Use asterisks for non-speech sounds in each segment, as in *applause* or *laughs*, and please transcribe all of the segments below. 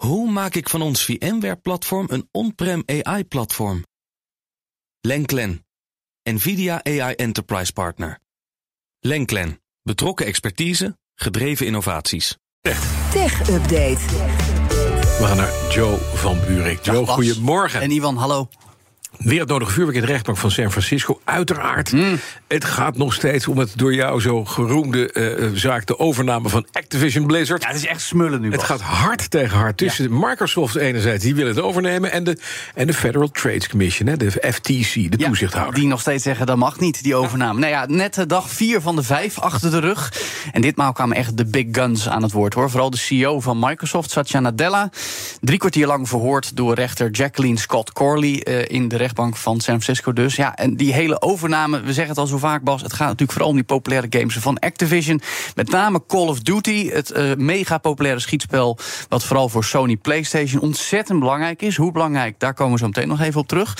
Hoe maak ik van ons VMware-platform een on-prem AI-platform? Lenklen, NVIDIA AI Enterprise Partner. Lenklen, betrokken expertise, gedreven innovaties. Tech Update. We gaan naar Joe van Buurik. Joe, goedemorgen. En Ivan, hallo. Weer het nodige vuurwerk in de rechtbank van San Francisco. Uiteraard, het gaat nog steeds om het door jou zo geroemde eh, eh, zaak... de overname van Activision Blizzard. Ja, het is echt smullen nu, Het gaat hard tegen hard tussen Microsoft enerzijds, die willen het overnemen... en de, en de Federal Trade Commission, hè, de FTC, de Ja, toezichthouder. Die nog steeds zeggen dat mag niet, die overname. Nou ja, net eh, dag vier van de vijf achter de rug. En ditmaal kwamen echt de big guns aan het woord hoor. Vooral de CEO van Microsoft, Satya Nadella. Drie kwartier lang verhoord door rechter Jacqueline Scott Corley eh, in de rechtbank van San Francisco dus. Ja, en die hele overname, we zeggen het al zo vaak, Bas. Het gaat natuurlijk vooral om die populaire games van Activision. Met name Call of Duty, het eh, mega populaire schietspel. Wat vooral voor Sony PlayStation ontzettend belangrijk is. Hoe belangrijk, daar komen we zo meteen nog even op terug.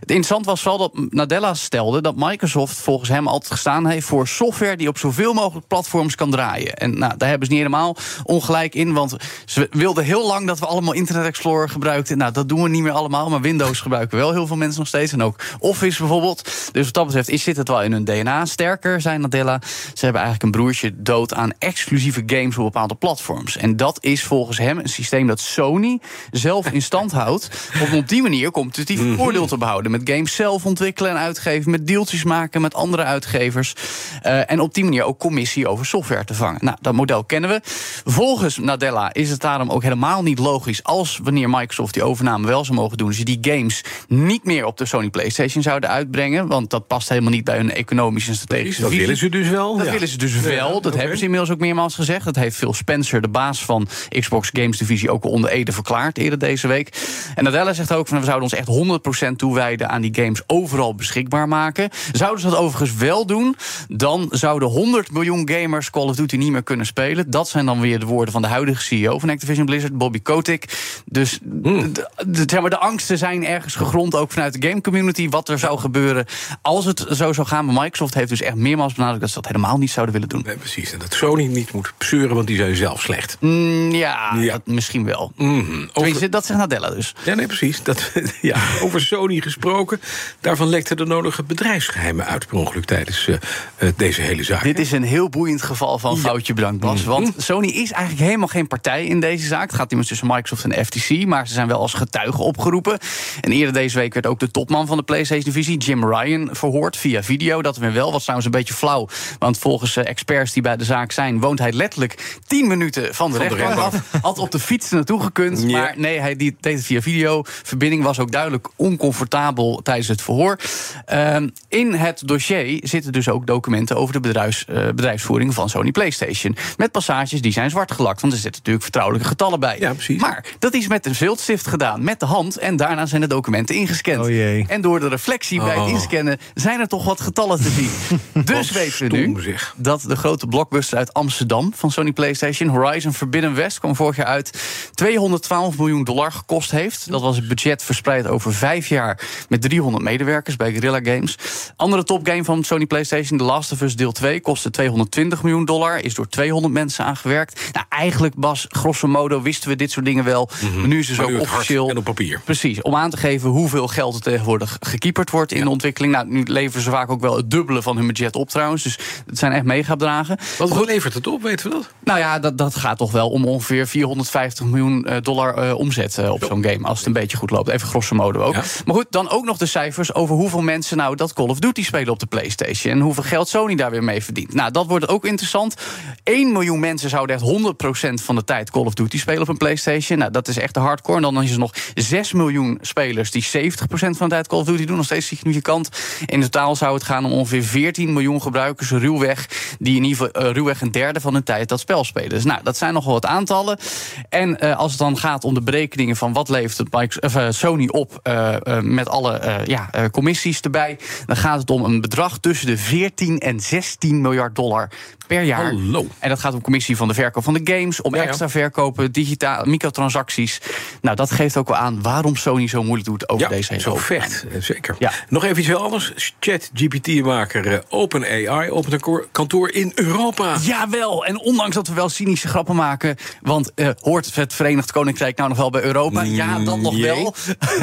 Het interessant was vooral dat Nadella stelde dat Microsoft volgens hem altijd gestaan heeft voor software die op zoveel mogelijk platforms kan draaien. En nou, daar hebben ze niet helemaal ongelijk in, want ze wilden heel lang dat we allemaal Internet Explorer gebruikten. Nou, dat doen we niet meer allemaal, maar Windows gebruiken wel heel veel mensen nog steeds. En ook Office bijvoorbeeld. Dus wat dat betreft is zit het wel in hun DNA. Sterker, zei Nadella, ze hebben eigenlijk een broertje dood aan exclusieve games op bepaalde platforms. En dat is volgens hem een systeem dat Sony zelf in stand *laughs* houdt. Om op die manier competitief voordeel te behouden. Met games zelf ontwikkelen en uitgeven. Met deeltjes maken met andere uitgevers. Eh, en op die manier ook commissie over software te vangen. Nou, dat model kennen we. Volgens Nadella is het daarom ook helemaal niet logisch. als wanneer Microsoft die overname wel zou mogen doen. ze die games niet meer op de Sony PlayStation zouden uitbrengen. Want dat past helemaal niet bij hun economische en strategische dat visie. willen ze dus wel. Dat ja. willen ze dus wel. Dat hebben ze inmiddels ook meermaals gezegd. Dat heeft Phil Spencer, de baas van Xbox Games Divisie, ook al onder Ede verklaard eerder deze week. En Nadella zegt ook van we zouden ons echt 100% toewijden aan die games overal beschikbaar maken. Zouden ze dat overigens wel doen, dan zouden 100 miljoen gamers Call of Duty niet meer kunnen spelen. Dat zijn dan weer de woorden van de huidige CEO van Activision Blizzard, Bobby Kotick. Dus Hmm. de, de- zeg maar, de angsten zijn ergens gegrond, ook vanuit de game community, wat er zou gebeuren als het zo zou gaan. Maar Microsoft heeft dus echt meermaals benadrukt dat ze dat helemaal niet zouden willen doen. Nee, precies. En dat Sony niet moet zeuren, want die zijn zelf slecht. Mm, ja, Ja. Dat misschien wel. Tenminste, Over, dat zegt Nadella dus. ja, nee, precies. Dat, *laughs* ja, over Sony gesproken. Daarvan lekte de nodige bedrijfsgeheimen uit per ongeluk tijdens eh, eh, deze hele zaak. Dit is een heel boeiend geval van foutje bedankt, Bas. Mhm. Want Sony is eigenlijk helemaal geen partij in deze zaak. Het gaat immers tussen Microsoft en FTC. Maar ze zijn wel als getuigen opgeroepen. En eerder deze week werd ook de topman van de PlayStation-divisie, Jim Ryan, verhoord via video. Dat weer wel was trouwens een beetje flauw. Want volgens eh, experts die bij de zaak zijn, woont hij letterlijk 10 minuten van de Van de rechtbank af. *laughs* Had op de fiets naartoe gekund. Maar nee, hij deed het via video. Verbinding was ook duidelijk oncomfortabel tijdens het verhoor. Ehm, in het dossier zitten dus ook documenten over de bedrijfs, eh, bedrijfsvoering van Sony PlayStation. Met passages die zijn zwart gelakt, want er zitten natuurlijk vertrouwelijke getallen bij. Ja, precies. Maar dat is met een viltstift gedaan, met de hand. En daarna zijn de documenten ingescand. Oh jee. En door de reflectie bij het Oh. inscannen zijn er toch wat getallen te zien. *laughs* dus weten we nu zeg. dat de grote blockbuster uit Amsterdam van Sony PlayStation, Horizon Forbidden West, kwam vorig jaar uit. 212 miljoen dollar gekost heeft. Dat was het budget verspreid over vijf jaar met 300 medewerkers bij Guerrilla Games. Andere topgame van Sony PlayStation, The Last of Us deel 2, kostte 220 miljoen dollar. Is door 200 mensen aangewerkt. Nou, eigenlijk, Bas, grosso modo wisten we dit soort dingen wel. Maar nu is het Maar nu ook het hard officieel. en op papier. Precies, om aan te geven hoeveel geld er tegenwoordig gekieperd wordt in de ontwikkeling. Nou, nu leveren ze vaak ook wel het dubbele van hun budget op trouwens. Dus het zijn echt megabedragen. Wat wat levert het op, weten we dat? Nou ja, dat, dat gaat toch wel om ongeveer 450 miljoen eh, dollar eh, omzet eh, op zo'n game. Als het een beetje goed loopt. Even grosso modo ook. Ja. Maar goed, dan ook nog de cijfers over hoeveel mensen nou dat Call of Duty spelen op de PlayStation. En hoeveel geld Sony daar weer mee verdient. Nou, dat wordt ook interessant. 1 miljoen mensen zouden echt 100% van de tijd Call of Duty spelen op een PlayStation. Nou, dat is echt de hardcore. En dan is er nog 6 miljoen spelers die 70% van de tijd Call of Duty doen. Nog steeds significant. In totaal zou het gaan om ongeveer 14 miljoen gebruikers ruwweg. Die in ieder geval eh, ruwweg een derde van hun tijd dat spel spelen. Dus nou, dat zijn nogal wat aantallen. En eh, als het dan gaat om de berekeningen van wat levert het Microsoft- of, eh, Sony op met alle ja, commissies erbij. Dan gaat het om een bedrag tussen de 14 en 16 miljard dollar per jaar. Hallo. En dat gaat om commissie van de verkoop van de games, om Ja, ja. extra verkopen, digitaal, microtransacties. Nou, dat geeft ook wel aan waarom Sony zo moeilijk doet over Ja, deze hele vecht, eh, zeker. Ja. Nog even iets heel anders. Chat-GPT-maker eh, OpenAI opent een kantoor in Europa. Jawel, en ondanks dat we wel cynische grappen maken... want eh, hoort het Verenigd Koninkrijk nou nog wel bij Europa? Ja, dat nog jee. wel.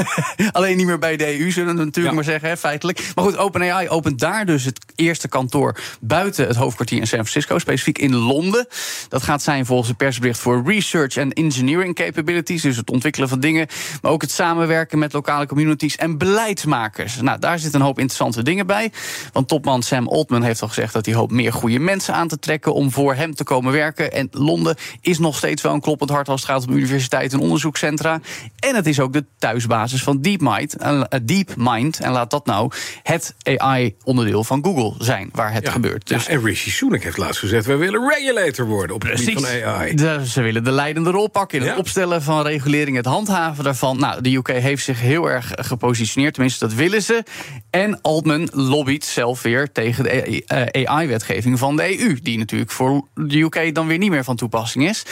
*laughs* Alleen niet meer bij de EU, zullen we natuurlijk Ja. maar zeggen, hè, feitelijk. Maar goed, OpenAI opent daar dus het eerste kantoor... buiten het hoofdkwartier in San Francisco, specifiek in Londen. Dat gaat zijn volgens een persbericht voor research and engineering capabilities... dus het ontwikkelen van dingen, maar ook het samenwerken met lokale communities... en beleidsmakers. Nou, daar zitten een hoop interessante dingen bij. Want topman Sam Altman heeft al gezegd dat hij hoopt meer goede mensen aan te trekken om voor hem te komen werken. En Londen is nog steeds wel een kloppend hart als het gaat om universiteiten en onderzoekscentra. En het is ook de thuisbasis van DeepMind. Eh, DeepMind. En laat dat nou het AI-onderdeel van Google zijn waar het Ja. gebeurt. Dus Ja, en Rishi Sunak heeft laatst gezegd... wij willen regulator worden op het gebied Precies. van AI. De- ze willen de leidende rol pakken in het Ja. opstellen van regulering, het handhaven daarvan. Nou, de UK heeft zich heel erg gepositioneerd, tenminste dat willen ze. En Altman lobbyt zelf weer tegen de AI-wetgeving van de EU, die natuurlijk voor de UK dan weer niet meer van toepassing is.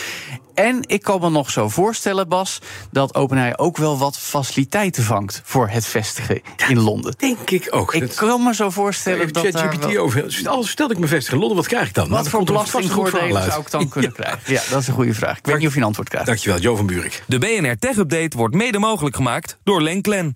En ik kan me nog zo voorstellen, Bas, dat OpenAI ook wel wat faciliteiten vangt voor het vestigen in Londen. Denk ik ook. Ik Dat- kan me zo voorstellen dat ChatGPT wel- over. Stel, stel ik me vestig in Londen, wat krijg ik dan? Wat dan voor belastingvoordelen zou ik dan kunnen *laughs* krijgen? Ja, dat is een goede vraag. Ik weet niet of je een antwoord krijgt. Dankjewel, Jo van Buurik. De BNR Tech Update wordt mede mogelijk gemaakt door Lenklen.